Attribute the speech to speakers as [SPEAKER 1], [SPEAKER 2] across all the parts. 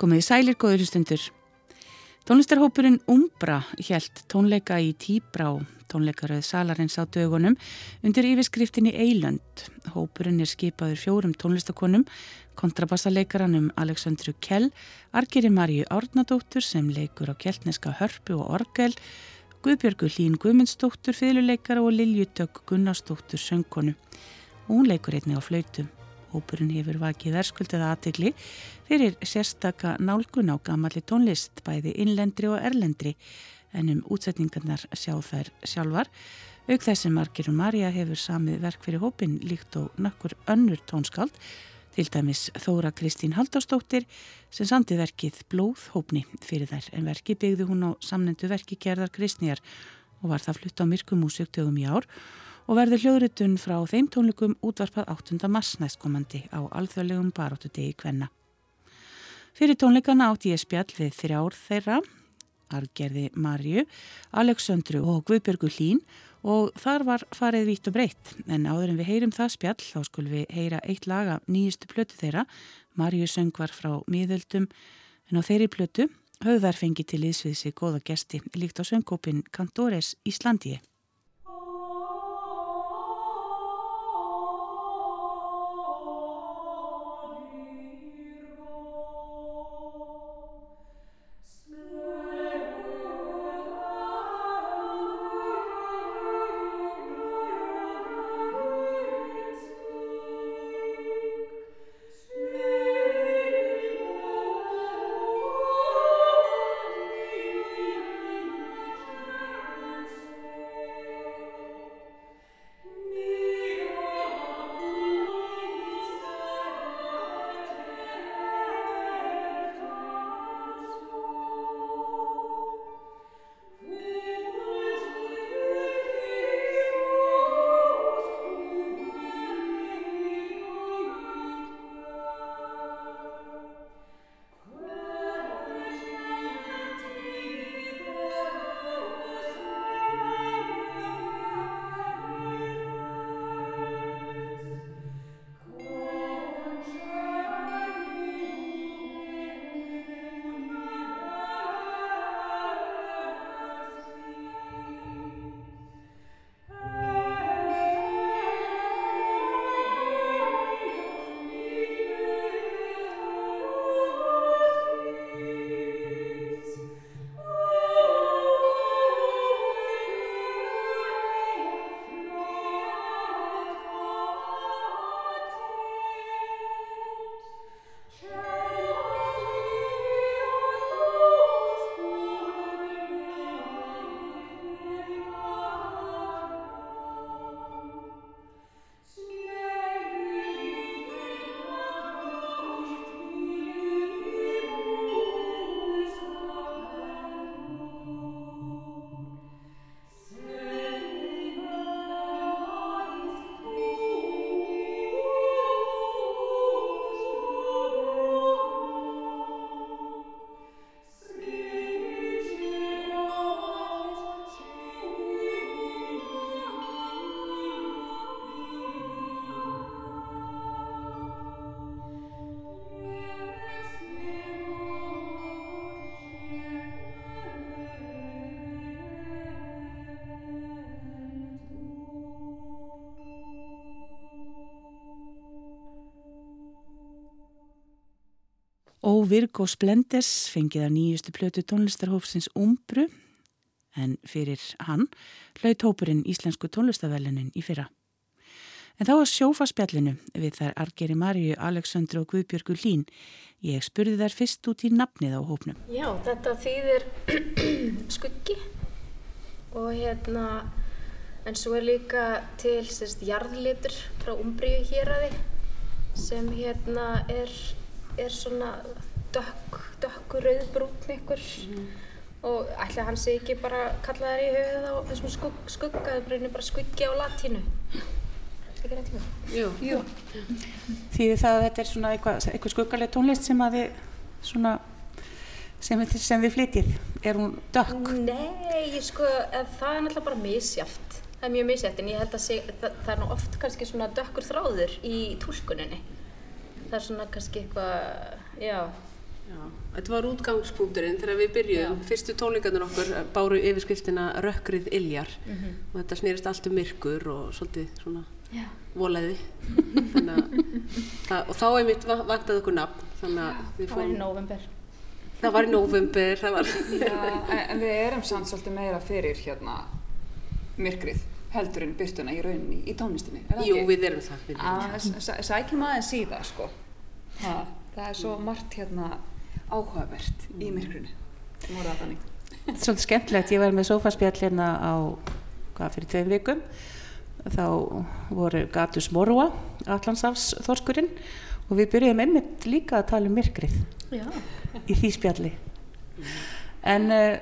[SPEAKER 1] Komið í sælir góður stundur. Tónlistarhópurinn Umbra hjælt tónleika í Tíbrá, tónleikaröð Salarins á dögunum, undir yfirskriftinni Eilönd. Hópurinn er skipaður fjórum tónlistakonum, kontrabassaleikaranum Aleksandru Kell, Argeri Marju Árnadóttur sem leikur á keltneska hörpu og orgel, Guðbjörgu Hlín Guðmundsdóttur, fyrirleikara og Liljutök Gunnarsdóttur söngkonu. Hún leikur einni á flautum. Hópurinn hefur vakið verðskuldið aðtegli fyrir sérstaka nálgun á gamalli tónlist, bæði innlendri og erlendri, en um útsetningarnar sjá þær sjálfar. Auk þessum margir og Marja hefur samið verk fyrir hópin líkt og nokkur önnur tónskáld, til dæmis Þóra Kristín Haldarsdóttir sem samtið verkið Blóðhópni fyrir þær, en verki byggði hún á samnendu verki Gerðar Kristnýjar og var það flutt á myrkumúsjöktögum í ár. og verður hljóðritun frá þeim tónleikum útvarpað 8. mars næstkomandi á alþjóðlegum baróttu degi kvenna. Fyrir tónleikana átti ég spjall við þrjár þeirra, Argerði Marju, Aleksandru og Guðbjörgu Hlín og þar var farið vítt og breytt. En áður en við heyrum það spjall þá skulum við heyra eitt laga nýjustu plötu þeirra, Marju söngvar frá miðöldum, en á þeirri plötu höfðu þær fengið til ísviðsi góða gesti líkt á söngkópin Kantores Íslandíi. Virgo Splendes fengið að nýjustu plötu tónlistarhófsins Umbru en fyrir hann hlaut hópurinn Íslensku tónlistavellunin í fyrra. En þá að sjófa spjallinu við þær Argeri Marju, Aleksandru og Guðbjörgu Lín. Ég spurði þær fyrst út í nafnið á hópnum.
[SPEAKER 2] Já, þetta þýðir skuggi og hérna, en svo er líka til sérst jarðlitur frá Umbríu hér að þið sem hérna er er svona dökk, dökkur rauðbrún ykkur mm. og ætla hann sé ekki bara kalla þær í höfuð á þessum skugg, skugga, það er bara, skuggi á latínu. Ekki reynd tíma?
[SPEAKER 1] Jú. Jú. Því það að þetta er svona eitthvað, eitthvað skuggaleg tónlist sem að þið svona sem, sem þið flytið, er hún dökk?
[SPEAKER 2] Nei, sko, það er náttúrulega bara misjáft. Það er mjög misjáft en ég held að sé, það, það er nú oft kannski svona dökkur þráður í tólkuninni það er svona kannski eitthvað, já,
[SPEAKER 3] Já, þetta var útgangspunkturinn þegar við byrjuðum. Fyrstu tónleikarnir okkur báru yfirskriftina Rökkrið Iljar og þetta snerist allt um myrkur og svolítið svona
[SPEAKER 2] Já.
[SPEAKER 3] volæði. Þannig að og þá einmitt va- vantaði okkur nafn, þannig að við
[SPEAKER 2] Það var í
[SPEAKER 3] fórum.
[SPEAKER 2] november.
[SPEAKER 3] Það var í november, var...
[SPEAKER 4] Já, en, en við erum samt svolítið meira fyrir hérna myrkrið heldur en byrtuna í rauninni í tónlistinni,
[SPEAKER 3] Jú, við erum það.
[SPEAKER 4] Sækjum aðeins í það, sko. Ha, það er svo margt hérna áhugavert í voru það þannig.
[SPEAKER 1] Þetta er svolítið skemmtilegt, ég var með sofaspjall hérna á, hvað, fyrir tveim vikum. Þá voru Gatus Morva Allandsafs þorskurinn og við byrjuðum einmitt líka að tala um myrkrið
[SPEAKER 2] Já.
[SPEAKER 1] í því spjalli. En uh,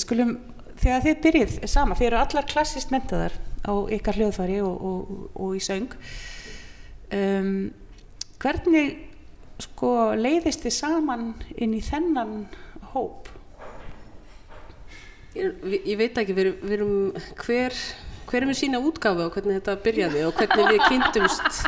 [SPEAKER 1] skulum þegar þið byrjuð sama, þið eru allar klassist mentaðar á ykkar hljóðfæri og, og, og í söng. Um, hvernig sko leiðist þið saman inn í þennan hóp
[SPEAKER 3] Ég, ég veit ekki, við við erum hver, hver er með sína útgáfu og hvernig þetta byrjaði og hvernig við kynntumst.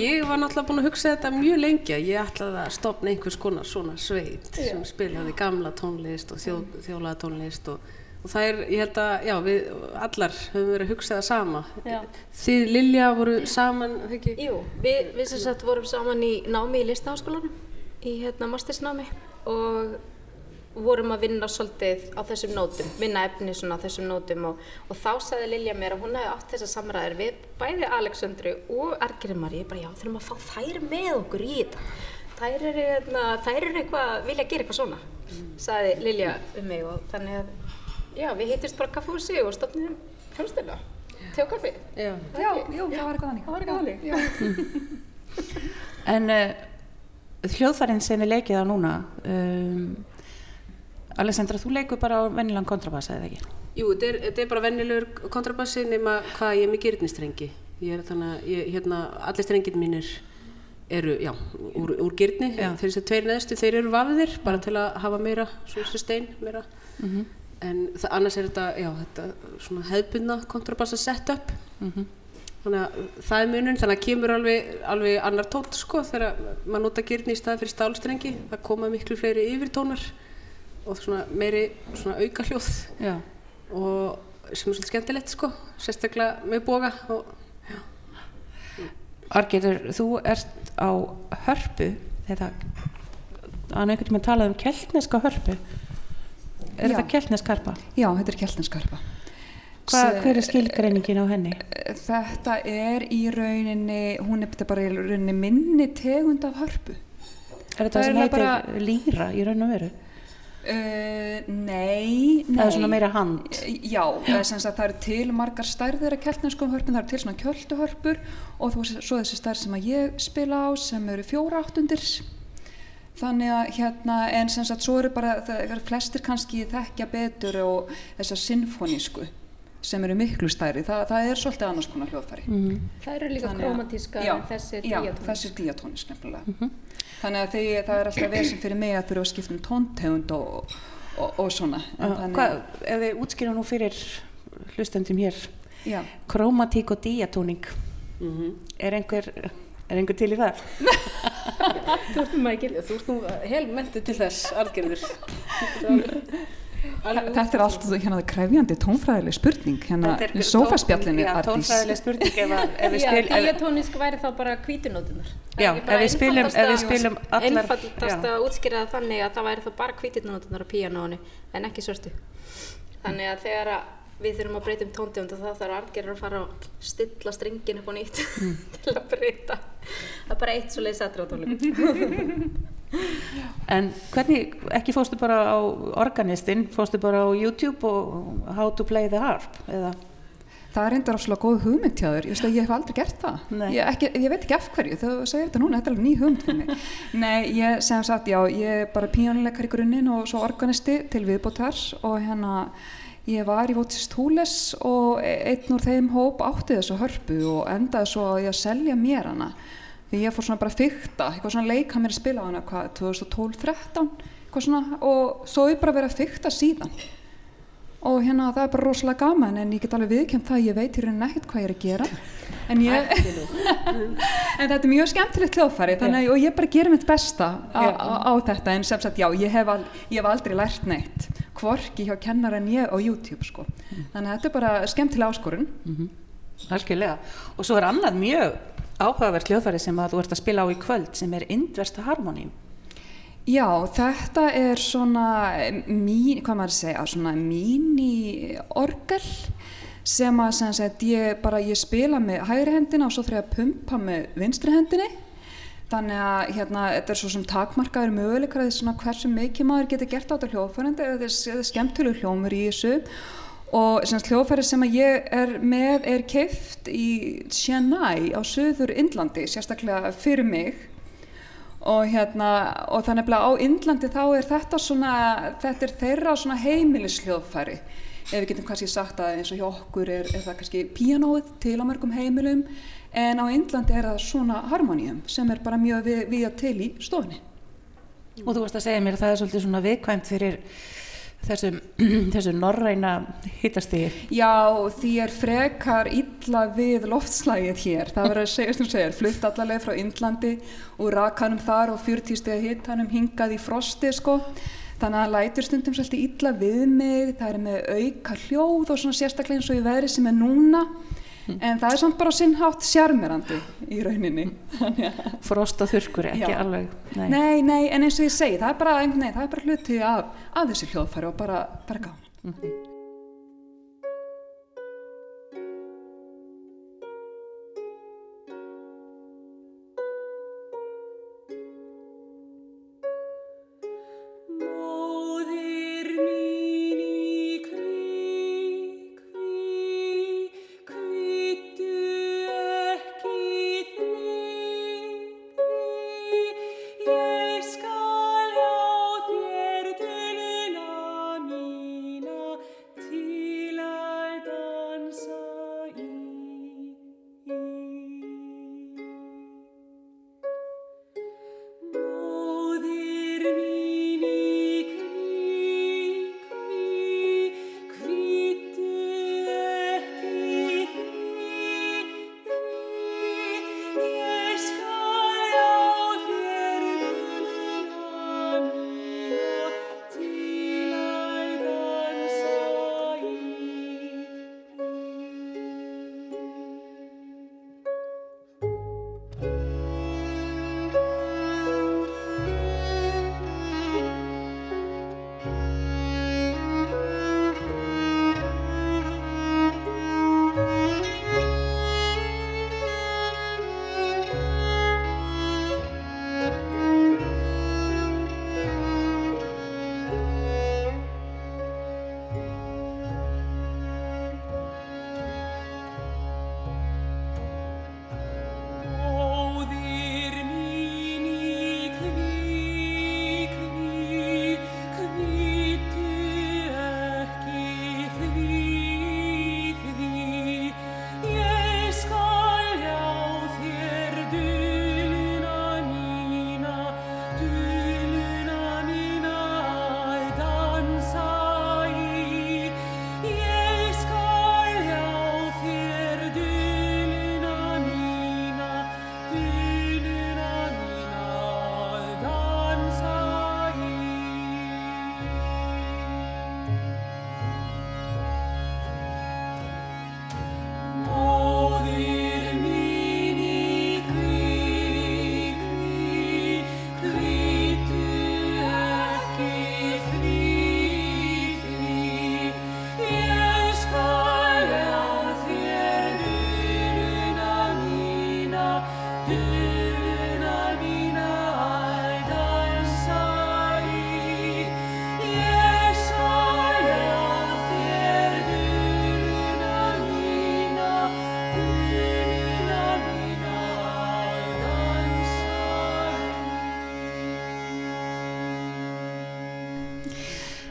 [SPEAKER 3] Ég var náttúrulega búin að hugsa þetta mjög lengi ég ætlaði að stopna einhvers konar svona sveit sem spilaði gamla tónlist og þjó, þjólaða tónlist og, og það er, ég held að, já, við allar höfum verið að hugsa það sama.
[SPEAKER 2] Já.
[SPEAKER 3] Þið Lilja voru saman, ekki?
[SPEAKER 2] Jú, við, við sem sagt vorum saman í námi í listaháskólanum, í hérna mastersnámi og vorum að vinna svolítið á þessum nótum, vinna efni svona á þessum nótum og, og þá sagði Lilja mér að hún hefði átt þessar samræðir við bæði Alexandru og Argeri Marí, bara já, þurfum að fá þær með okkur í þetta. Þær eru, hérna, þær eru eitthvað, vilja gera eitthvað svona, sagði Lilja um mig og þannig að, já, við hittist bara kaffúsi og stopnum hljómsdela, te og kaffi.
[SPEAKER 3] Já.
[SPEAKER 4] Já, jú, það var eitthvað þannig.
[SPEAKER 2] Það var eitthvað þannig.
[SPEAKER 4] Já.
[SPEAKER 1] En uh, hljóðfærin sem við leikið á núna, um, Alessandra, þú leikur bara á vennilan kontrabassa eða ekki?
[SPEAKER 3] Jú, þetta er, þetta er bara vennilegur kontrabassi nema hvað ég er með gyrnistrengi. Ég er þannig að, ég, hérna, allir strengir mínir eru, já, úr, úr gyrni.
[SPEAKER 1] Já.
[SPEAKER 3] Þeir sem tveir neðstu, þeir eru vafðir, bara til að hafa meira, svona stein, meira.
[SPEAKER 1] Mm
[SPEAKER 3] En annars er þetta, já, þetta svona hefðbundna kontrabassa setup.
[SPEAKER 1] -hmm.
[SPEAKER 3] Þannig að það er munun, þannig að kemur alveg, alveg annar tótt, sko, þegar maður nota gyrni í staði fyrir stálstrengi. Það koma miklu fleiri yfirtónar og svona meiri svona auka hljóð
[SPEAKER 1] Já.
[SPEAKER 3] og sem er svolítið skemmtilegt sko, sérstaklega með boga og
[SPEAKER 1] Argerður, þú ert á hörpu eða hann einhvern tíma talað um keltneska hörpu er þetta keltneskarpa?
[SPEAKER 4] Já, þetta er keltinskarpa.
[SPEAKER 1] Hva, hver er skilgreiningin á henni?
[SPEAKER 4] Þetta er í rauninni, hún er bara í rauninni minni tegund af hörpu.
[SPEAKER 1] Er þetta
[SPEAKER 4] Það
[SPEAKER 1] sem heitir
[SPEAKER 4] bara-
[SPEAKER 1] lýra í raun og veru?
[SPEAKER 4] Uh, nei, nei.
[SPEAKER 1] Það er svona meira hand
[SPEAKER 4] Já. Sagt, það eru til margar stærðir að keltneskum hörpum, það eru til svona kjölduhörpur og þú, svo þessi stærð sem að ég spila á sem eru fjóra áttundir þannig að hérna en sem sagt svo eru bara, það eru flestir kannski þekkja betur og þessar sinfonísku sem eru miklu stærri, það, það er svolítið annars konar hljóðfæri.
[SPEAKER 1] Mm.
[SPEAKER 2] Það eru líka
[SPEAKER 4] Þannig
[SPEAKER 2] krómatískar
[SPEAKER 4] já,
[SPEAKER 2] en þessi er
[SPEAKER 4] já,
[SPEAKER 2] díatónisk.
[SPEAKER 4] þessi er díatónisk nefnilega þannig að þegar, það er alltaf vesinn fyrir mig að þurfa að skipta um tóntegund og, og, og svona. Þannig,
[SPEAKER 1] Hvað, ef við útskýrum nú fyrir hlustendum hér.
[SPEAKER 4] Já,
[SPEAKER 1] krómatík og díatóning.
[SPEAKER 3] Mm
[SPEAKER 1] er einhver, er einhver til í það?
[SPEAKER 2] Þú ert mækil.
[SPEAKER 3] þú ert nú hel mentu til þess algjörður
[SPEAKER 4] þetta er allt hérna krefjandi tónfræðileg spurning hérna í sófaspjallinu
[SPEAKER 1] Já,
[SPEAKER 4] Ardís.
[SPEAKER 1] tónfræðileg spurning ef, ef við
[SPEAKER 2] Já,
[SPEAKER 1] spil, ef,
[SPEAKER 2] díatónisk væri þá bara hvítunótunar.
[SPEAKER 1] Já, ef við spilum, ef við spilum allar
[SPEAKER 2] Einfaldast að útskýra það þannig að það væri þá bara hvítunótunar á píanónu en ekki svörtu. Þannig að þegar að við þurfum að breyta um tóndegund og þá þarf argerður að fara að stilla strengin upp á nýtt til að breyta. Það er bara eitt svo leiðis tónleikum.
[SPEAKER 1] En hvernig, ekki fórstu bara á organistinn, fórstu bara á YouTube og How to play the harp eða?
[SPEAKER 4] það er reyndar ofslega góð hugmynd hjá þér ég, veist að ég hef aldrei gert það ég, ekki, ég veit ekki af hverju, þú segir þetta núna þetta er alveg ný hugmynd fyrir mig nei, ég sem sagt, já, ég er bara píjónuleikar í grunninn og svo organisti til viðbótar og hérna ég var í Vótsist Húles og einn úr þeim hóp átti þessu hörpu og endaði svo að ég að selja mér hana. Því ég fór svona bara að fykta eitthvað svona leika mér að spila á hana hvað, 2012-13 eitthvað svona og svo er bara verið að fykta síðan. Og hérna það er bara rosalega gaman en ég get alveg viðkjönd það að ég veit rauninni ekkert hvað ég er að gera.
[SPEAKER 5] En ég en þetta er mjög skemmtilegt hljóðfæri þannig að og ég bara gerir mitt besta á, á, á þetta. En sem sagt já, ég hef, al, ég hef aldrei lært neitt hvorki hjá kennar en ég á YouTube sko. þannig að þetta er bara skemmtilega áskorun
[SPEAKER 1] Algjörlega. Og svo er annað mjög áhugavert hljóðfæri sem að þú ert að spila á í kvöld sem er indversta harmoníum.
[SPEAKER 5] Já, þetta er svona mín, hvað maður að segja, svona mini orgel sem að sem sagt, ég bara ég spila með hægri hendina og svo þarf ég að pumpa með vinstri hendinni þannig að hérna, þetta er svo sem takmarkaður möguleikar að hversu mikið maður getur gert á þetta hljóðfærandi er, þetta er skemmtileg hljómur í þessu. Og sem sagt, hljóðfæri sem að ég er með er keift í Chennai á söður Indlandi sérstaklega fyrir mig. Og hérna og það nefnilega á Indlandi þá er þetta svona þetta er þeirra svona heimilisljóðfæri ef við getum kannski sagt að eins og hjá okkur er, er það kannski píanóið til á mörgum heimilum en á Indlandi er það svona harmoníum sem er bara mjög við, við til í stofunni
[SPEAKER 1] Og þú varst að segja mér að það er svolítið svona viðkvæmt fyrir þessum, þessum norræna hittastigi.
[SPEAKER 5] Já, því er frekar illa við loftslægið hér. Það verður að segja sem segir, flutt allavega frá Indlandi og rakanum þar og 40 stegi hittanum hingað í frosti sko. Þannig að það lætur stundum svolítið illa við mig, það er með auka hljóð og svona sérstaklega eins og í veðri sem er núna. En það er samt bara á sinn hátt sjarmerandi í rauninni.
[SPEAKER 1] Frost og þurrkur, ekki
[SPEAKER 5] Já.
[SPEAKER 1] alveg. Nei.
[SPEAKER 5] Nei, nei, en eins og ég segi, það er bara, nei, það er bara hluti af, af þessi hljóðfæri og bara, bara gáðan.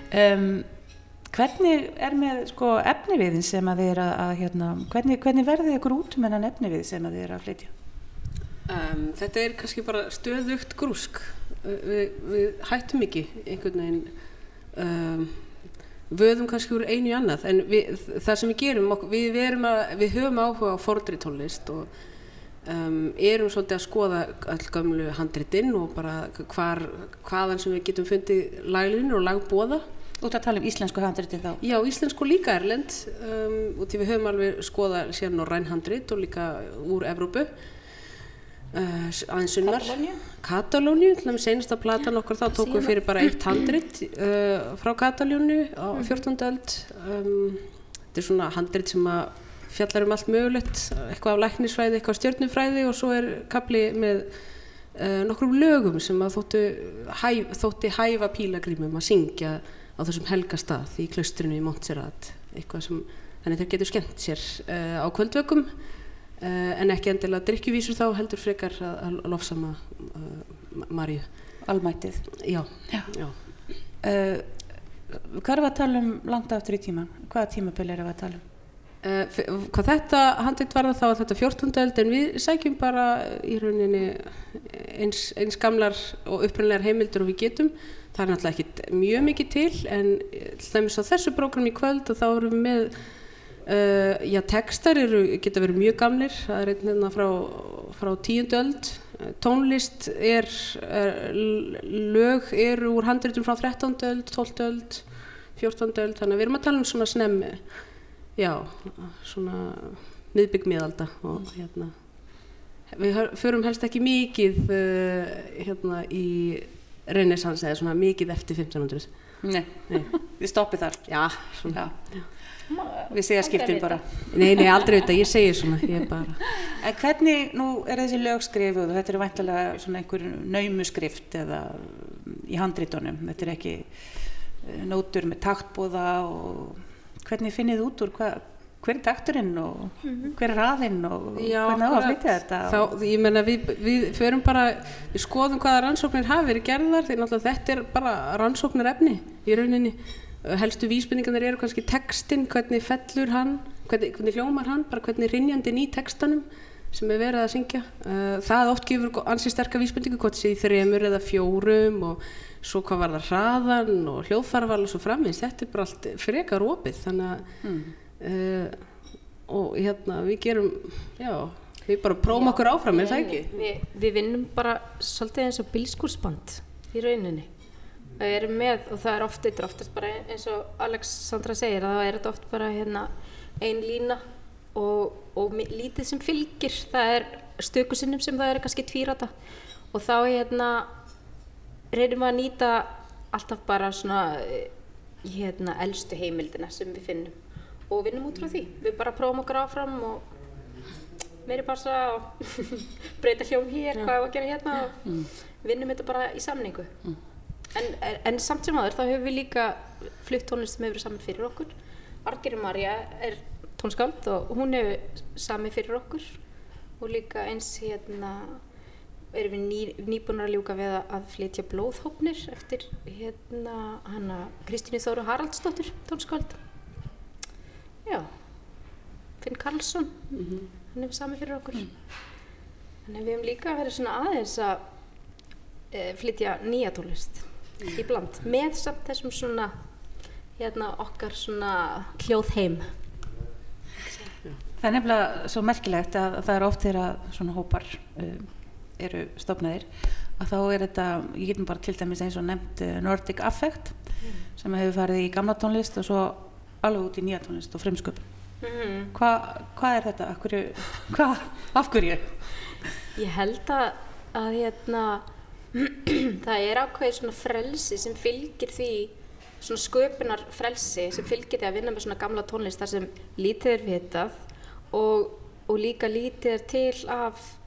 [SPEAKER 1] Um, hvernig er með sko, efniviðin sem að þið er að, að hérna, hvernig, hvernig verðið ykkur út með hennan efnivið sem að þið er að flytja?
[SPEAKER 3] Um, þetta er kannski bara stöðugt grúsk. Við, við hættum ekki einhvern veginn um, vöðum kannski úr einu í annað en við, það sem við gerum, við, að, við höfum áhuga á fordri tónlist og um, erum svolítið að skoða all gömlu handritinn og bara hvar, hvaðan sem við getum fundið laglinu og lagbóða
[SPEAKER 1] Ert að tala um íslensku handritið þá.
[SPEAKER 3] Já, íslensku líka erlend um, og því við höfum alveg skoðað síðan norræn handrit og líka úr Evrópu uh, aðeins sunnar?
[SPEAKER 1] Katalóníu,
[SPEAKER 3] til dæmis einasta platan okkar þá tókum við fyrir bara eitt handrit uh, frá Katalónu á 14. öld um, þetta er svona handrit sem að fjallar um allt mögulegt eitthvað af læknisfræði, eitthvað af stjörnufræði og svo er kapli með uh, nokkrum lögum sem að þóttu hæf, þótti hæfa pílagrímum að syngja á þessum helgastað í klaustrinu í Montserrat eitthvað sem, þannig þeir getur skemmt sér uh, á kvöldvökum uh, en ekki endilega drikkjuvísur þá heldur frekar að, að lofsama uh, Maríu
[SPEAKER 1] Almættið.
[SPEAKER 3] já,
[SPEAKER 1] Já.
[SPEAKER 3] já.
[SPEAKER 1] Uh, hvað er að tala um langt aftur í tíman? Hvaða tímabil er að tala um?
[SPEAKER 3] Uh, hvað þetta handið varða þá er þetta 14. öld en við sækjum bara í rauninni eins, eins gamlar og upprænlegar heimildur og við getum það er náttúrulega ekki mjög mikið til en eh, til dæmis á þessu prógram í kvöld og þá erum við með uh, já, textar eru, geta verið mjög gamlir það er einn hérna frá, frá tíundu öld Eh, tónlist er, er lög eru úr handritum frá 13. öld 12. öld 14. öld þannig að við erum að tala um svona snemmi já, svona miðbygg miðalda og hérna við förum helst ekki mikið uh, hérna í reynessans eða svona mikið eftir 1500
[SPEAKER 1] Nei,
[SPEAKER 3] Nei.
[SPEAKER 1] við stoppið þar.
[SPEAKER 3] já, svona
[SPEAKER 1] Já. Við segja skiptin bara.
[SPEAKER 3] nei, nei, aldrei auðvitað, ég segi svona ég bara,
[SPEAKER 1] En hvernig, nú er þessi lög skrifuð og þetta er væntalega svona einhver naumuskrift eða í handritunum, þetta er ekki eh, nótur með taktbóða og hvernig finnið út úr hvað, hver er takturinn og hver er raðinn og
[SPEAKER 3] Já,
[SPEAKER 1] hvernig á að flytja þetta
[SPEAKER 3] þá,
[SPEAKER 1] og,
[SPEAKER 3] ég menna við, við förum bara við skoðum hvaða rannsóknir hafi verið gerðar því náttúrulega þetta er bara rannsóknar efni í rauninni. Helstu vísbendingarnir eru kannski textin hvernig fellur hann, hvernig, hvernig hljómar hann bara hvernig rinjandinn í textanum sem er verið að syngja. Uh, það oft gefur ansi sterka vísbendingu hvort sé í þremur eða fjórum og svo hvað var það hraðan og hljóðfarval og svo framins, þetta er bara allt frekar opið þannig að
[SPEAKER 1] mm,
[SPEAKER 3] uh, og hérna við gerum já, við bara prófum okkur áfram er það ekki?
[SPEAKER 2] Við, við vinnum bara svolítið eins og bílskúrsband í rauninni. Það erum með og það er oft, er oftast bara eins og Alexandra segir að það er oft bara hérna ein lína og, og lítið sem fylgir, það er stökusinnum sem það er kannski tvírata og þá hérna reynum að nýta alltaf bara svona eh, hérna elstu heimildina sem við finnum og vinnum út frá því. Við bara prófum okkur áfram og meiri passa og breyta hljóm hér, hvað er að gera hérna og vinnum þetta bara í samningu. En, en, en samt sem aður þá höfum við líka flutt tónlist sem hefur verið saman fyrir okkur. Argeri Marja er tónskáld og hún hefur sami fyrir okkur og líka eins hérna erum við ný, nýbúnar að ljúka við að- flytja blóðhópnir eftir hérna hana Kristínu Þóru Haraldsdóttur tónskáld. Já, Finn Karlsson, hann hefur sami fyrir okkur. Þannig að við hefum líka verið svona aðeins að e, flytja nýja tónlist í bland með samt þessum svona hérna okkar svona hljóð heim.
[SPEAKER 1] Það er nefnilega svo merkilegt að það er oft þegar svona hópar uh, eru stofnaðir að þá er þetta, ég getum bara til dæmis eins og nefnt uh, Nordic Affect sem hefur farið í gamla tónlist og svo alveg út í nýja tónlist og fremsköpun.
[SPEAKER 2] Mm
[SPEAKER 1] Hva, hvað er þetta? Hverju? Hva, af hverju?
[SPEAKER 2] Ég held að, að hérna, það er ákveðið svona frelsi sem fylgir því svona sköpunar frelsi sem fylgir því að vinna með svona gamla tónlist þar sem lítið er vitað og, og líka lítið er til af eh,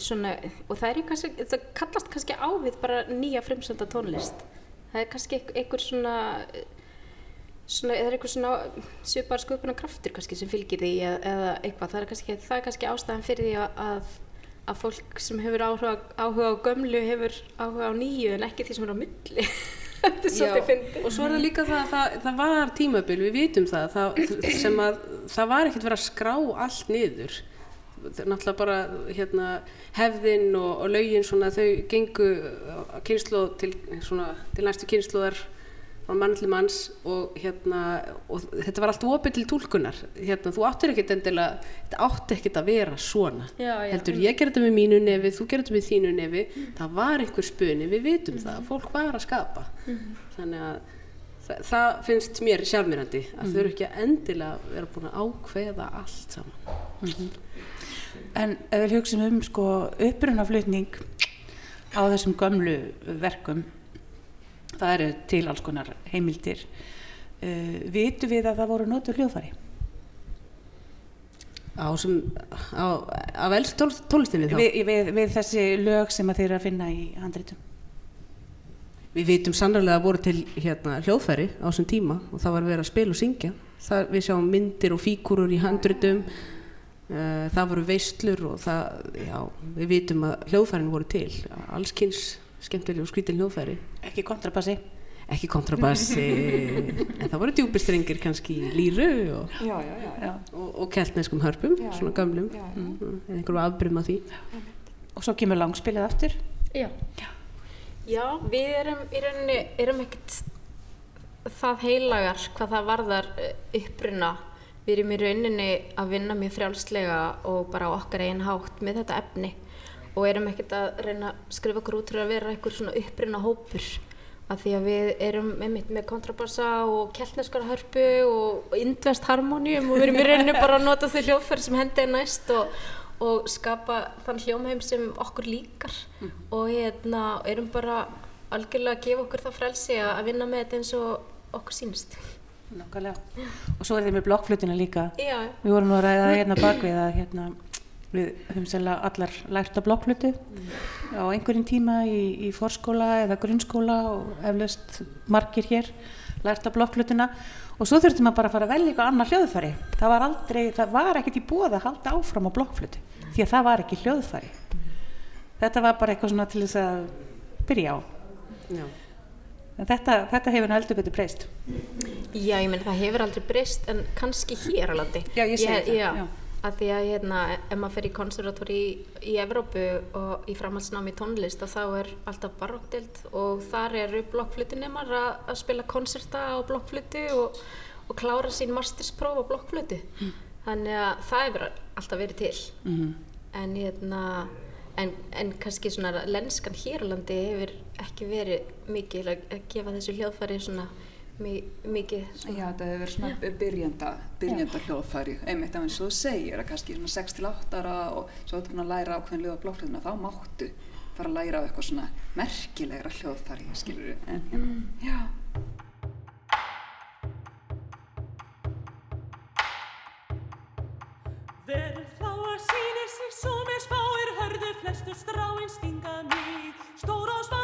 [SPEAKER 2] svona, og það er kannski, það kallast kannski á við bara nýja fremsönda tónlist. Það er kannski einhver, svona, eh, svona, það er einhver svona svipar sköpunar kraftur kannski sem fylgir því eða, eða eitthvað, það er kannski, það er kannski ástæðan fyrir því að, að fólk sem hefur áhuga, áhuga á gömlu hefur áhuga á nýju en ekki því sem er á milli. Þetta er svolítið fyndið.
[SPEAKER 3] og svo er það líka það að það, það var tímabil, við vitum það, það sem að það var ekkert verið að skrá allt niður náttúrulega bara hérna, hefðin og, og lögin svona þau gengu kynslu til, til næstu kynsluðar frá mann til manns og hérna og þetta var allt opið til túlkunar. Hérna, þú áttir ekkert endilega þetta átti ekkert að vera svona
[SPEAKER 2] Já, já.
[SPEAKER 3] heldur ég gerði þetta með mínu nefi, þú gerði þetta með þínu nefi. Það var einhver spuni, við vitum það fólk var að skapa. Þannig að það, það finnst mér sjálfmyrandi að þau eru ekki að endilega vera búin að ákveða allt saman
[SPEAKER 1] En ef við hugsim um sko upprunaflutning á þessum gömlu verkum, það eru til alls konar heimildir, uh, vitu við að það voru notur hljóðfæri?
[SPEAKER 3] á, sem, á, af elst tól, tólistinni þá
[SPEAKER 1] Við, við, við þessi lög sem þeir eru að finna í handritum.
[SPEAKER 3] Við vitum sannarlega að voru til hérna, hljóðfæri á þessum tíma og það var verið að spila og syngja. Það, við sjáum myndir og fígúrur í handritum, uh, það voru veislur og það, já, við vitum að hljóðfærin voru til. Allskins skemmtileg og skrítil hljóðfæri.
[SPEAKER 1] Ekki kontrabassi.
[SPEAKER 3] Ekki kontrabassi, en það voru djúpistrengir kannski í líru og,
[SPEAKER 4] Já, já, já.
[SPEAKER 1] Já.
[SPEAKER 3] og, og keltneskum hörpum,
[SPEAKER 4] Já,
[SPEAKER 3] svona gömlum,
[SPEAKER 4] Já, já.
[SPEAKER 3] mm. en einhverju afbrym af því.
[SPEAKER 1] Og svo kemur langspilið aftur.
[SPEAKER 2] Já. Já, við erum í rauninni, erum ekkert það heilagar hvað það varðar eh, uppruna. Við erum í rauninni að vinna mjög frjálslega og bara á okkar einn hátt með þetta efni og erum ekkert að reyna að skrifa okkur út fyrir að vera einhver svona uppruna hópur af því að við erum einmitt með kontrabassa og keltneskara hörpu og indvest harmonium og við erum í rauninni bara að nota þau hljóðfæri sem hendi er næst og, og skapa þann hljómheim sem okkur líkar og hérna erum bara algjörlega að gefa okkur það frelsi að að vinna með þetta eins og okkur sýnist.
[SPEAKER 1] Nákvæmlega. Og svo er þið með blokkflutina líka.
[SPEAKER 2] Já,
[SPEAKER 1] Við vorum nú að ræða það hérna bakvið að hérna, við höfum sérlega allar lært að blokkflutu á einhverjum tíma í, í forskóla eða grunnskóla og eflaust margir hér lært að blokkflutuna og svo þurftum að bara fara að velja eitthvað annað hljóðfæri. Það var aldrei, það var ekkert í búið að halda áfram á blokkflutu því að það var ekki hljóðfæri. Þetta var bara eitthvað svona til þess að byrja á.
[SPEAKER 3] Já.
[SPEAKER 1] En þetta, þetta hefur heldur betur breyst.
[SPEAKER 2] Já, ég menn það hefur aldrei breyst en kannski hér landi.
[SPEAKER 1] Já, ég segi það,
[SPEAKER 2] Já,
[SPEAKER 1] já.
[SPEAKER 2] að því að hérna, ef maður fer í konservatóri í, í Evrópu og í framhaldsnámi í tónlist að þá er alltaf barokkdelt og þar eru blokkflutunemar að, að spila konserta á blokkflutu og, og klára sín masterspróf á blokkflutu. Þannig að það hefur alltaf verið til.
[SPEAKER 1] Mm
[SPEAKER 2] En, hérna, en, en kannski svona lenskan hér á landi hefur ekki verið mikið að, að gefa þessu hljóðfæri svona mi, mikið svona,
[SPEAKER 4] Já, þetta hefur verið svona byrjanda, byrjanda hljóðfæri, einmitt af eins og þú segir að kannski svona 6 til 8 ára og svo þú búin að læra ákveðin ljóða blokkflutuna, þá máttu fara að læra á eitthvað svona merkilegra hljóðfæri, skilur við, en hérna, já.
[SPEAKER 5] Veröld fláa sýnir sig svo með hörðu flestu stráin stinga mig. Stór og smá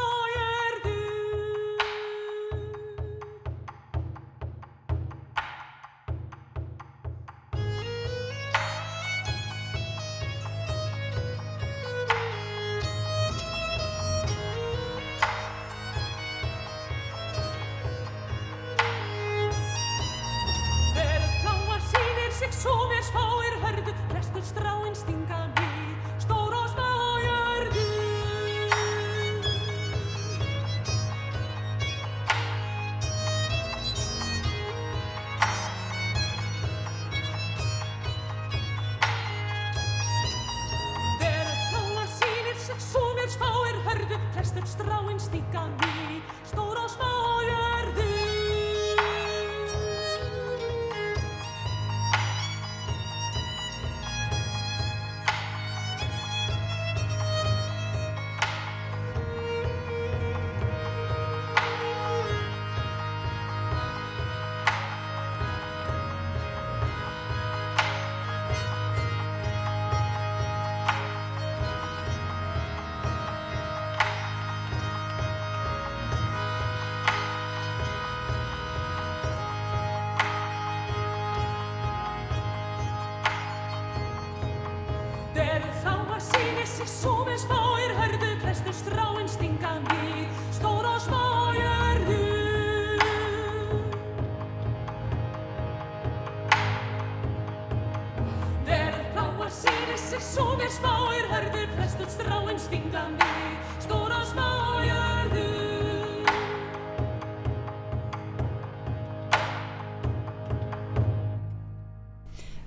[SPEAKER 5] flestur stráinn stinga mig, stóra smájörðu.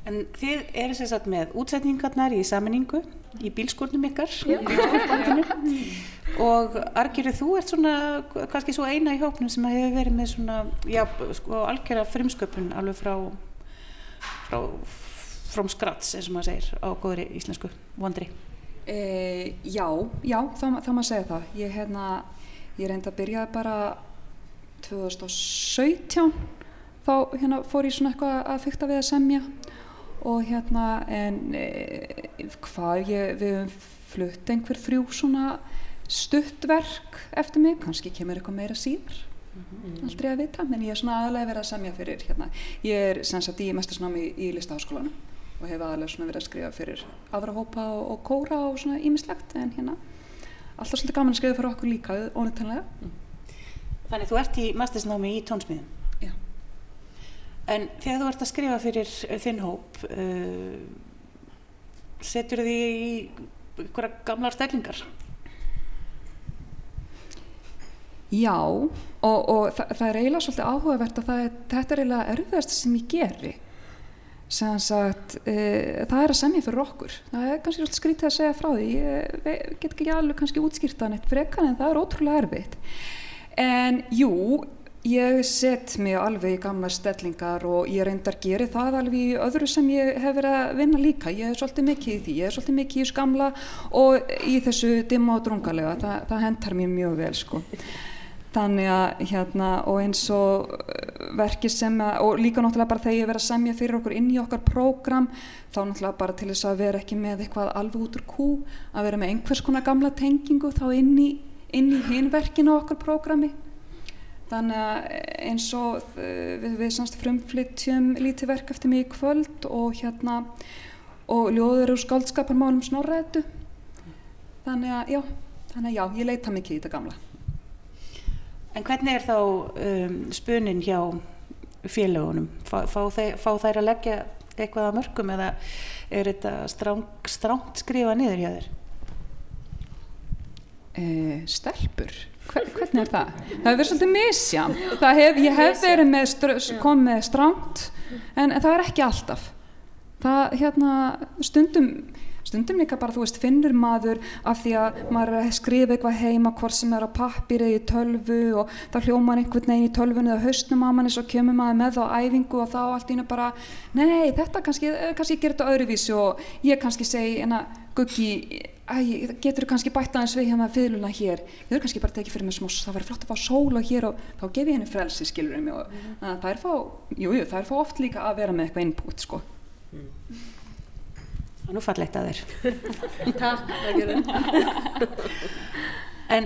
[SPEAKER 1] En þið eru sér satt með útsetningarnar í saminningu, í bílskórnum ykkar, í áhenginu. Og Argeri, þú ert svona, kannski svo eina í hóknum sem hefur verið með svona, já, sko, algjörða frumsköpun alveg frá, frá, from scratch, eins og maður segir á góðri íslensku vondri.
[SPEAKER 4] E, já, já, þá, þá maður segja það. Ég, hérna, ég reyndi að byrja bara 2017 þá hérna, fór ég svona eitthvað að fykta við að semja og hérna en e, hvað ég, við höfum flutt einhver þrjú svona stuttverk eftir mig, kannski kemur eitthvað meira síðar. Aldrei að vita, en ég er svona aðalega verið að semja fyrir hérna, ég er sem sagt í mestasnámi í, í listaháskólanum og hef aðalega svona verið að skrifa fyrir aðra hópa og, og kóra og svona ímislegt en hérna alltaf svolítið gaman að skrifa fyrir okkur líka ónýttanlega
[SPEAKER 1] Þannig þú ert í mastersnámi í tónsmiðum.
[SPEAKER 4] Já.
[SPEAKER 1] En þegar þú ert að skrifa fyrir uh, þinn hóp, uh, setur því í einhverja gamlar stellingar?
[SPEAKER 4] Já, og, og það, það er eiginlega svolítið áhugavert að er, þetta er eiginlega erfiðast sem ég geri. Sagt, e, það er að semja fyrir okkur. Það er kannski svolítið skrítið að segja frá því. Ég get ekki alveg kannski útskýrta neitt frekar en það er ótrúlega erfitt. En jú, ég set mig alveg í gamla stellingar og ég reyndar geri það alveg í öðru sem ég hef verið að vinna líka. Ég er svolítið mikið í því, ég er svolítið mikið í þessu gamla og í þessu dimma og drungalega. Þa, það hendar mér mjög vel sko. Þannig að hérna og eins og uh, verki sem að, og líka náttúrulega bara þegar ég verið að semja fyrir okkur inn í okkar prógram þá náttúrulega bara til þess að vera ekki með eitthvað alveg út úr kú að vera með einhvers konar gamla tengingu þá inn í, inn í hinverkinu okkar prógrami. Þannig að eins og uh, við, við semst frumflytjum lítið verk eftir mig í kvöld og hérna og ljóður úr skáldskaparmálum snorrætu. Þannig að já, þannig að já, ég leita mikið í þetta gamla.
[SPEAKER 1] En hvernig er þá um, spunin hjá félagunum? Fá, fá, þeir, fá þær að leggja eitthvað að mörgum eða er þetta stráng, stránt skrifa niður hjá þér?
[SPEAKER 4] Uh, stelpur? Hver, hvernig er það? Það hefur verið svolítið misjam. Hef, ég hef verið með, str- kom með stránt en, en það er ekki alltaf. Það hérna stundum, stundum líka bara þú veist finnur maður af því að maður er að skrifa eitthvað heima hvort sem er á pappir eða í tölvu og þá hljómar einhvern veginn í tölvunni eða haustnum á manni svo kemur maður með á æfingu og þá allt í einu bara nei þetta kannski, eh, kannski ég ger þetta öðruvísi og ég kannski segi en að Guggi, getur þú kannski bætt aðeins við hérna fyrirluna hér? Ég þurfi kannski bara að tekið fyrir mig smá, það væri flott að fá sóla hér og þá gef ég henni frelsi skilur mig og mm. það er fá, jú, jú, það er fá oft líka að vera með eitthvað input sko.
[SPEAKER 1] Það er nú fallegt að þér.
[SPEAKER 3] Takk.
[SPEAKER 1] En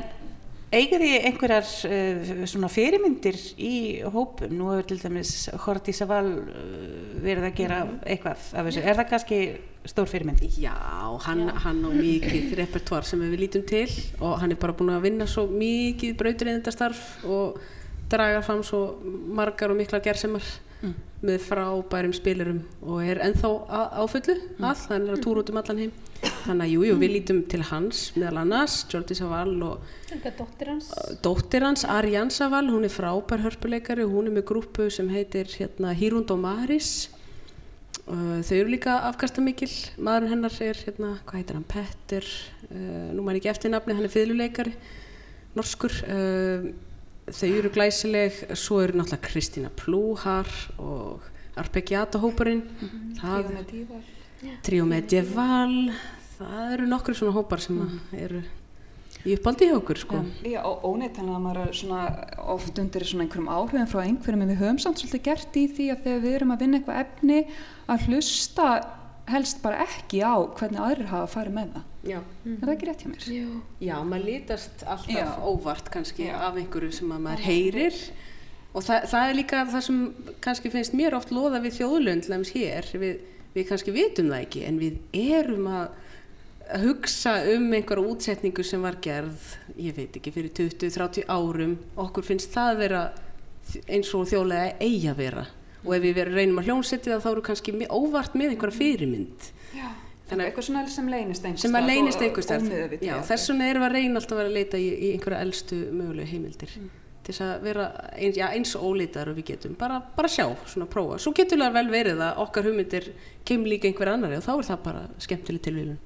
[SPEAKER 1] eigið þið einhverjar uh, svona fyrirmyndir í hópum? Nú hefur til dæmis Horti Saval uh, verið að gera eitthvað af þessu. Er það kannski stór fyrirmynd?
[SPEAKER 3] Já, hann, hann á mikið repertoar sem við lítum til og hann er bara búin að vinna svo mikið brautriðendastarf og draga fram svo margar og mikla gerðsemar með frábærum spilurum og er ennþá á, á fullu all, hann er að túra út um allan heim. Þannig að jú, jú, við lítum til hans meðal annars, Jordi Saval og
[SPEAKER 2] dóttir hans.
[SPEAKER 3] dóttir hans, Ariane Saval, hún er frábær hörpuleikari, hún er með grúpu sem heitir hérna Hírund og Maris. Uh, þau eru líka afkastamikil, maðurinn hennar er hérna, hvað heitir hann, Petter uh, nú maður ekki eftir nafni, hann er fiðluleikari norskur uh, þau eru glæsileg, svo eru náttúrulega Kristína Plúhar og Arpeggiata hóparinn það, Tríó Medieval það eru nokkru svona hópar sem að eru í uppaldi hjá okkur sko.
[SPEAKER 4] Já, og óneitanlega maður er svona oft undir svona einhverjum áhrifum frá einhverjum en við höfum samt svolítið gert í því að þegar við erum að vinna eitthvað efni að hlusta helst bara ekki á hvernig aðrir hafa farið með það.
[SPEAKER 3] Já.
[SPEAKER 4] Er það ekki rétt hjá mér?
[SPEAKER 2] Jú.
[SPEAKER 3] Já, maður lítast alltaf
[SPEAKER 4] Já.
[SPEAKER 3] óvart kannski af einhverju sem að maður heyrir og það, það er líka það sem kannski finnst mér oft loða við þjóðlönd lems hér, við, við kannski vitum það ekki en við erum að hugsa um einhverja útsetningu sem var gerð, ég veit ekki fyrir 20-30 árum, okkur finnst það vera eins og þjóðlega eigi að vera og ef við reynum að hljónsetja það þá eru kannski óvart með einhverja fyrirmynd
[SPEAKER 4] Já.
[SPEAKER 3] Þannig að-
[SPEAKER 4] eitthvað svona sem leynist einhvers
[SPEAKER 3] sem að leynist
[SPEAKER 4] og-
[SPEAKER 3] einhvers
[SPEAKER 4] og
[SPEAKER 3] þar
[SPEAKER 4] ómeðvitað.
[SPEAKER 3] Já, þess vegna erum við að reyna alltaf að vera að leita í, í einhverja elstu mögulegu heimildir.
[SPEAKER 5] Til þess að vera eins, já, eins ólítar og við getum, bara, bara sjá, svona prófa. Svo getur það vel verið að okkar hugmyndir kemur líka einhver annari og þá er það bara skemmtileg tilvílun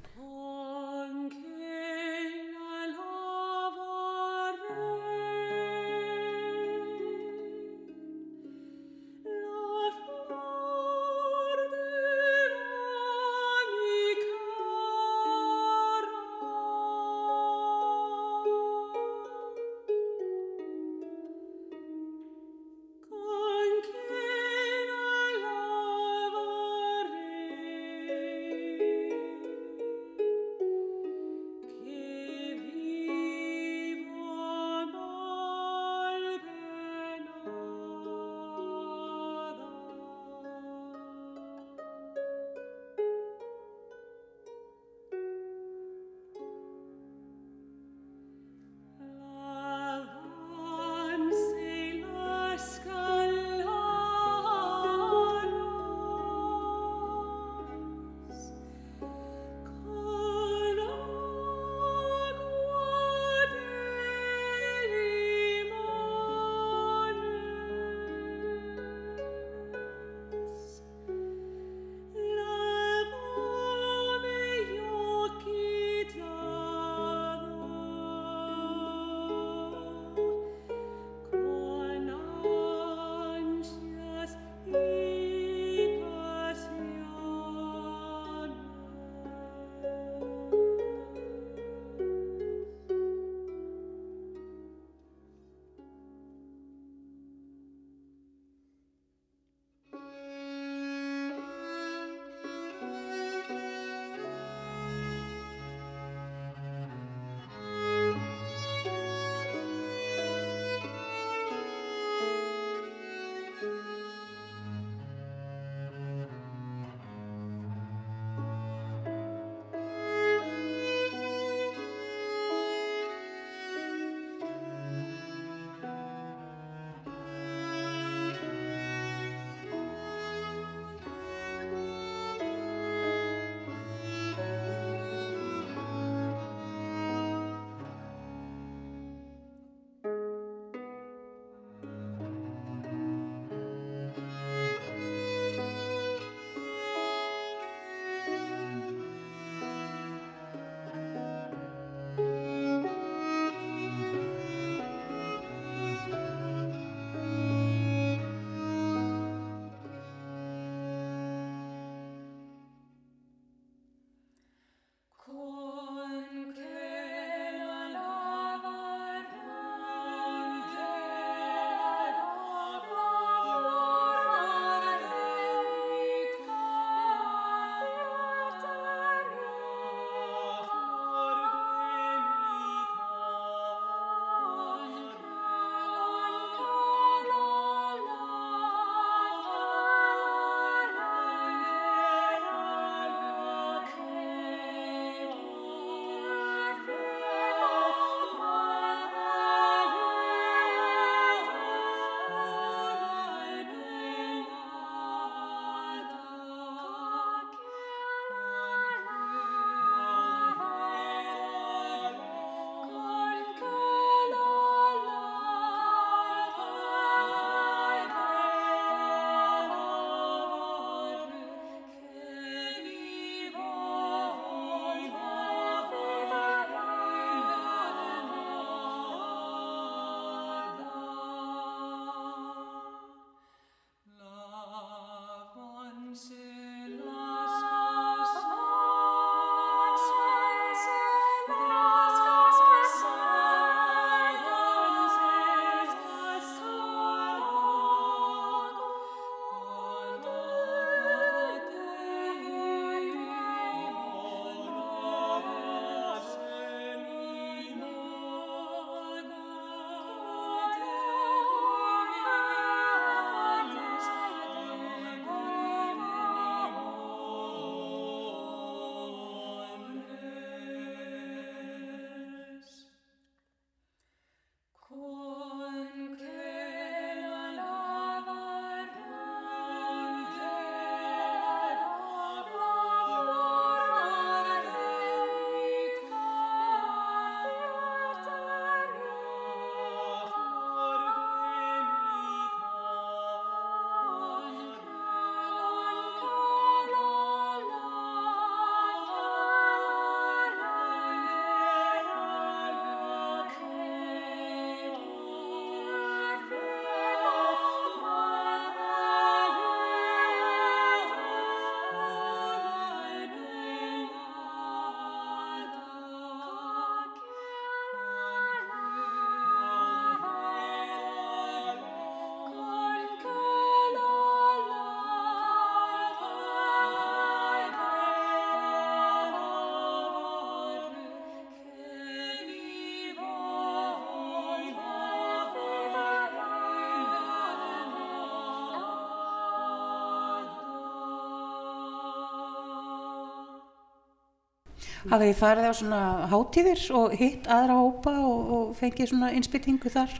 [SPEAKER 1] Hafið þið farið á svona hátíðir og hitt aðra hópa og, og fengið svona innspýtingu þar?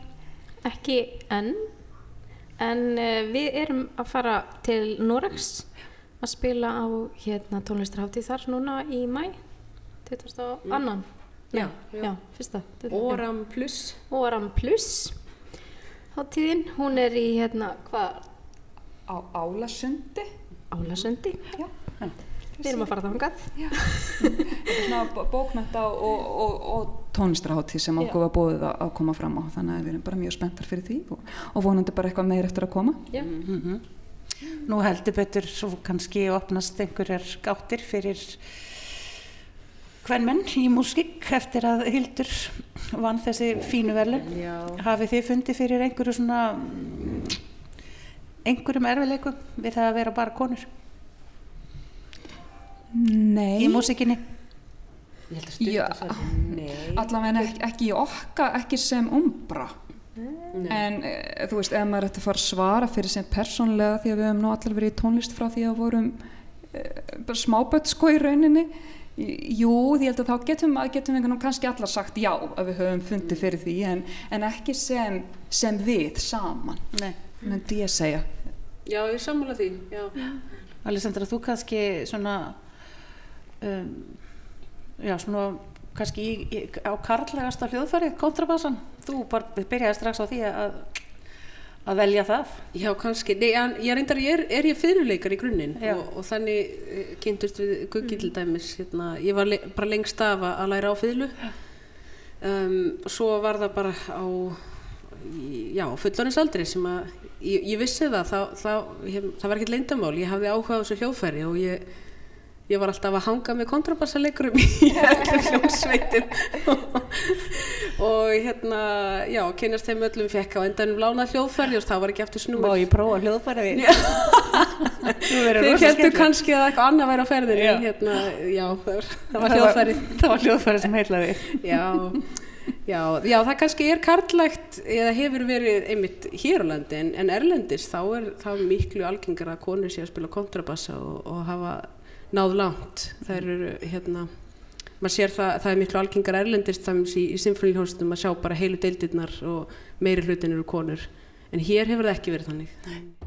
[SPEAKER 2] Ekki enn, en uh, við erum að fara til Norex að spila á hérna tónlistarháttið þar núna í mæ, 22. annan.
[SPEAKER 3] Já,
[SPEAKER 2] já,
[SPEAKER 3] já.
[SPEAKER 2] fyrsta.
[SPEAKER 3] Óram pluss.
[SPEAKER 2] Óram Plus hátíðin, hún er í hérna, hvað,
[SPEAKER 4] Á Álasundi.
[SPEAKER 2] Álasundi.
[SPEAKER 4] Já.
[SPEAKER 2] Við erum að fara þangað.
[SPEAKER 4] Þetta er svona b- bókmennta og, og, og tónlistarháttið sem okkur var bóðið að, að koma fram á. Þannig að við erum bara mjög spenntar fyrir því og, og vonandi bara eitthvað meir eftir að koma.
[SPEAKER 2] Já.
[SPEAKER 1] Nú heldur betur svo kannski opnast einhverjar gáttir fyrir hvern menn í músík eftir að Hildur vann þessi fínu verðlun.
[SPEAKER 3] Já.
[SPEAKER 1] Hafið þið fundið fyrir einhverju svona mm, einhverjum erfileikum við það að vera bara konur
[SPEAKER 4] Nei.
[SPEAKER 1] í.
[SPEAKER 3] Nei.
[SPEAKER 4] Allavega ekki, ekki í okkar, ekki sem umbra.
[SPEAKER 3] Nei.
[SPEAKER 4] En e, þú veist, ef maður ætti að fara að svara fyrir sem persónlega því að við hefum nú allir verið í tónlist frá því að vorum e, bara smábött sko í rauninni Jú, því ég held að þá getum, að getum við kannski allar sagt já að við höfum fundið fyrir því en, en ekki sem, sem við saman,
[SPEAKER 1] Nei.
[SPEAKER 4] myndi ég segja.
[SPEAKER 3] Já, ég sammála því. Já.
[SPEAKER 1] Alessandra, þú kannski svona um, já, svona kannski í, í, á karlægasta hljóðfærið, kontrabassan þú bara byrjaði strax á því að að velja það
[SPEAKER 3] Já, kannski. Nei, en ég reyndar, ég er, er ég fyrirleikar í grunninn og, og þannig eh, kynntust við Guggi til dæmis. Hérna, ég var le bara lengst af að læra á fiðlu. Um, svo var það bara á, já, fullorins sem að, ég, ég vissi það, þá, þá, ég, það var ekkert leyndamál. Ég hafði áhuga á þessu hljóðfæri og ég, ég var alltaf að hanga með kontrabassaleikurum í öllum hljómsveitum og hérna, já, kynast þeim öllum fekk á endanum lánað hljóðfæri og það var ekki aftur snúið.
[SPEAKER 1] Má ég prófa hljóðfærið
[SPEAKER 3] Þeir heldur kannski að eitthvað annað væri á ferðinni,
[SPEAKER 1] Já.
[SPEAKER 3] hérna, já, það var, hljóðfæri.
[SPEAKER 1] það var hljóðfærið sem heitlaði
[SPEAKER 3] Já, já, já, það kannski er karlægt eða hefur verið einmitt hér á landi en, en erlendis þá er það miklu algengar að konur sé að spila kontrabassa og, og hafa náð langt. Það eru, hérna, maður sér það, það er miklu algengar erlendis þannig í, í symfónilhóstum að sjá bara heilu deildirnar og meiri hlutin eru konur. En hér hefur það ekki verið þannig.
[SPEAKER 1] Þið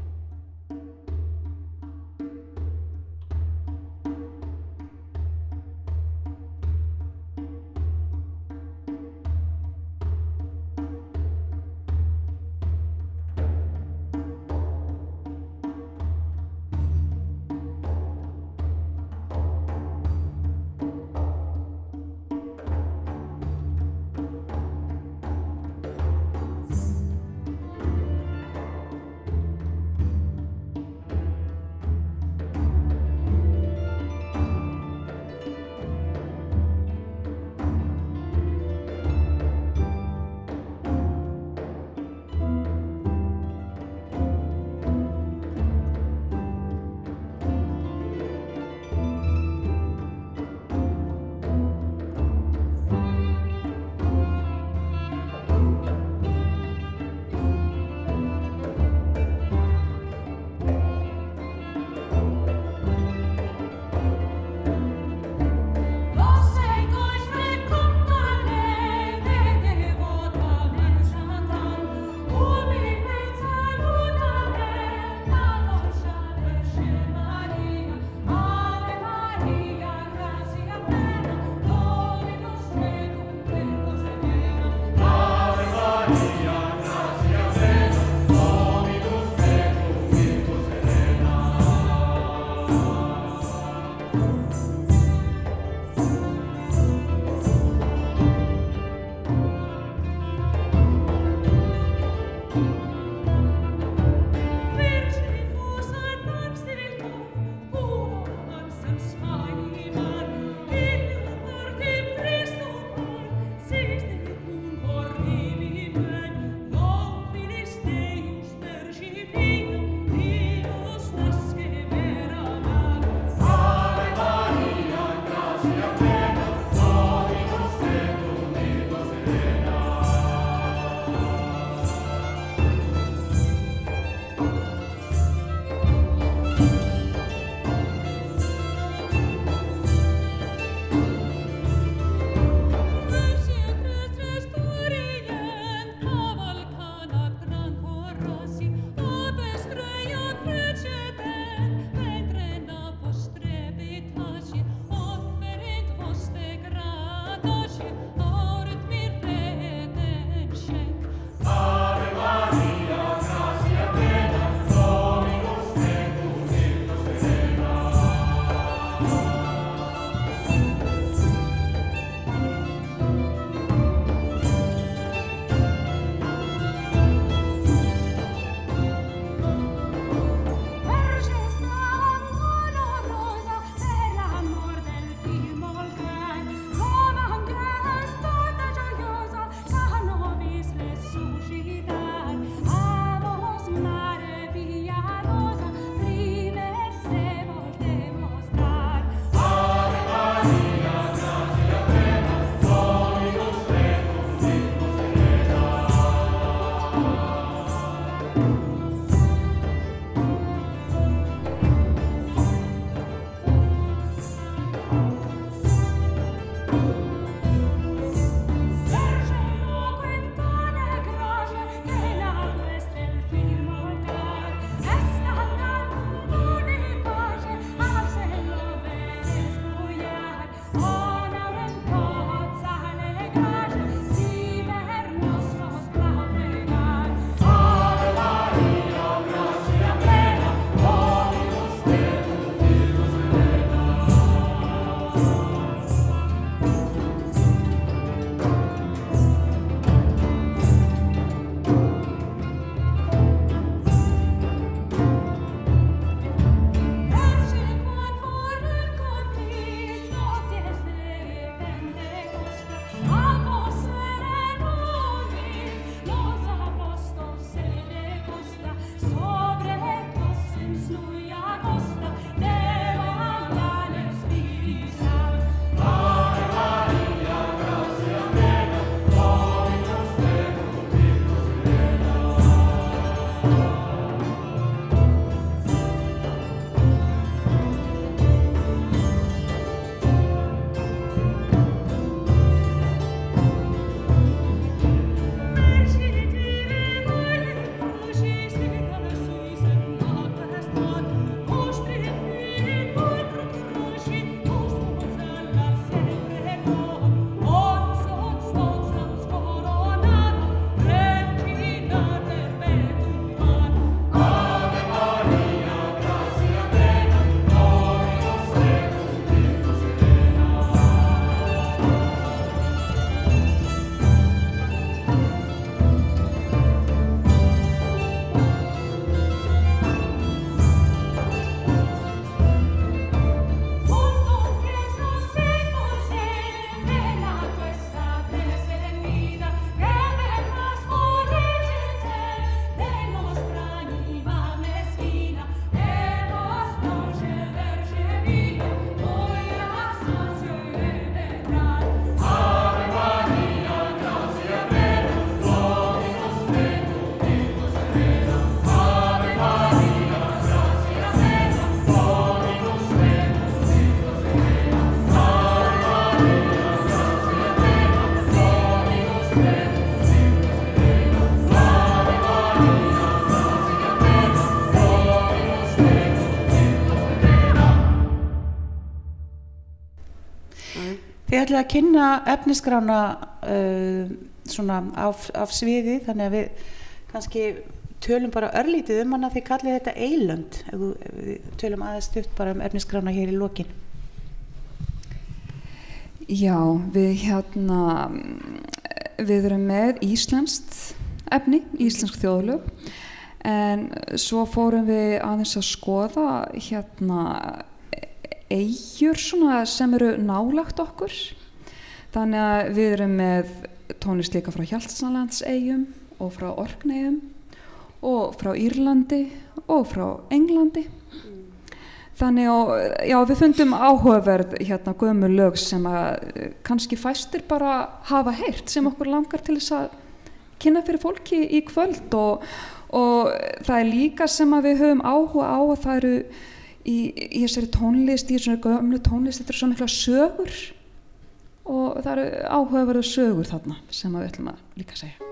[SPEAKER 1] ætlaði að kynna efnisgrána uh, svona af, af sviði þannig að við kannski tölum bara örlítið um hana því kallið þetta eilönd tölum aðeins stutt bara um efnisgrána hér í lokin.
[SPEAKER 4] Já, við hérna, við erum með íslenskt efni, íslensk þjóðlög, en svo fórum við aðeins að skoða hérna eigjur sem eru nálagt okkur. Þannig að við erum með tónlist líka frá Hjaltsanlandseigjum og frá Orkneigjum og frá Írlandi og frá Englandi. Þannig að já, við fundum áhugaverð hérna gömur lög sem að eh, kannski fæstir bara hafa heyrt sem okkur langar til þess að kynna fyrir fólki í kvöld og, og það er líka sem að við höfum áhuga á að það eru í, í þessari tónlist, í þessari gömlu tónlist, þetta eru svo mikla sögur og það eru áhugaverðu sögur þarna sem við ætlum að líka segja.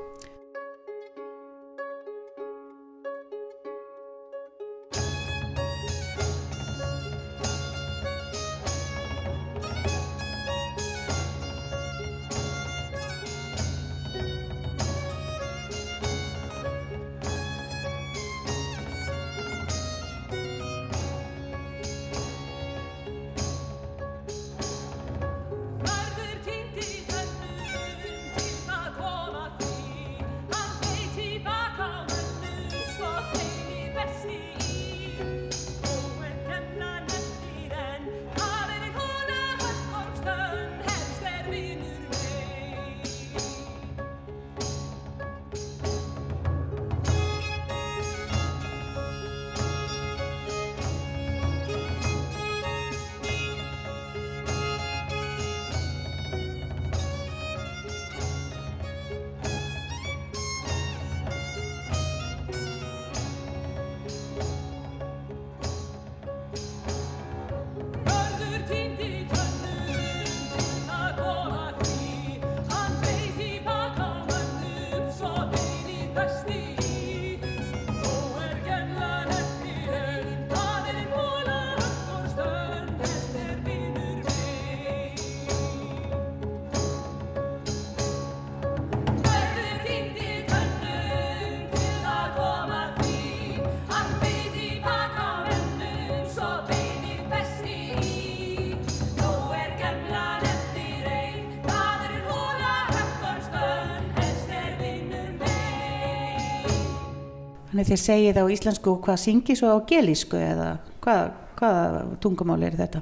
[SPEAKER 1] Þannig þið segið á íslensku hvað syngi svo á gelísku eða hvað, hvaða tungumál er þetta?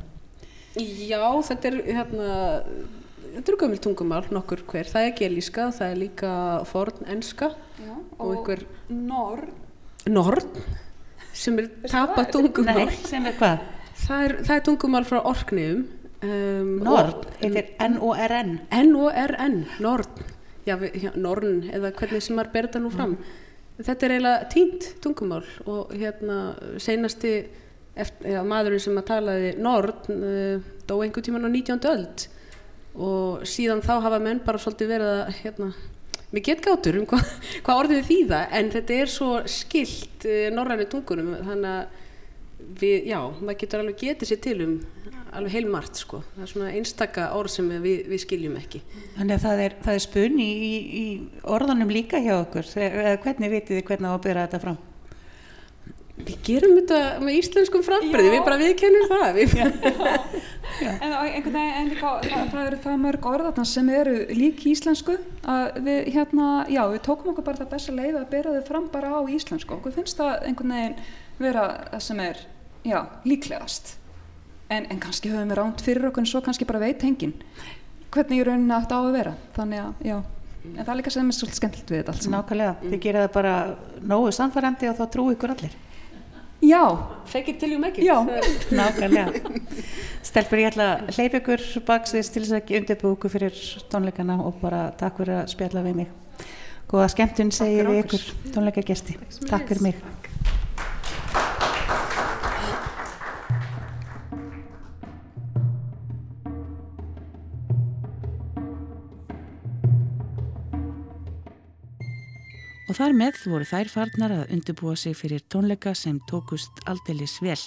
[SPEAKER 3] Já, þetta er hérna, þetta eru gömul tungumál nokkur hver. Það er gelíska, það er líka forn enska
[SPEAKER 4] Já,
[SPEAKER 3] og einhver
[SPEAKER 4] norr
[SPEAKER 3] norn sem er tapa tungumál.
[SPEAKER 1] Nei, sem er hvað?
[SPEAKER 3] Það er, það er tungumál frá orkniðum. Um,
[SPEAKER 1] Nord,
[SPEAKER 3] og-
[SPEAKER 1] heitir N-O-R-N.
[SPEAKER 3] N-O-R-N, Norn, já, við- já, Norn eða hvernig sem maður ber þetta nú fram. Þetta er eiginlega tínt tungumál og hérna seinasti eftir, ja, maðurinn sem að talaði Norn uh, dó einhver tíman á 19. öld og síðan þá hafa menn bara svolítið verið að hérna, með getgátur um hvað hva orðið þýða en þetta er svo skilt uh, norrænu tungunum þannig að við, já, maður getur alveg getið sér til um alveg heilmart sko það er svona einstaka orð sem við, við skiljum ekki
[SPEAKER 1] Þannig að það er, það er spun í, í, í orðunum líka hjá okkur. Eða hvernig vitið þið hvernig á að byrja þetta fram?
[SPEAKER 3] Við gerum þetta með íslenskum frambriði, við bara viðkennum það. Við,
[SPEAKER 4] En á einhvern veginn, en líka, það, það eru það mörg orðarna sem eru lík íslensku að við hérna, já, við tókum okkur bara það besta leið að bera þau fram bara á íslensku. Okkur finnst það einhvern veginn vera það sem er, já, líklegast. En, en kannski höfum við ránt fyrir okkur en svo kannski bara veit hengin hvernig í rauninni átt á að vera. Þannig að, já, en það er líka sem er svolítið skemmtilegt við þetta allt.
[SPEAKER 1] Nákvæmlega, þið gera það bara nógu samfærandi og þá trú ykkur allir.
[SPEAKER 4] Já,
[SPEAKER 3] fake it till you make it.
[SPEAKER 4] Já.
[SPEAKER 1] Nákvæmlega. Stelpur, ég ætla að hleypa ykkur baksviðs til þess að ekki undirbúi ykkur fyrir tónleikana og bara takk fyrir að spjalla við mig. Góða skemmtun segir við ykkur tónleikagesti. Takk fyrir mig. Og þar með voru þær farnar að undirbúa sig fyrir tónleika sem tókust aldeilis vel.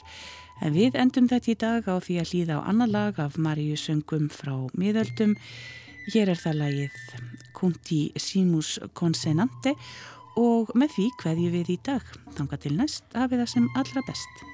[SPEAKER 5] En við endum þetta í dag á því að hlýða á annar lag af Maríu söngum frá miðöldum. Hér er það lagið Kunti Simus Consonante og með því hverju við í dag. Þanga til næst hafið það sem allra best.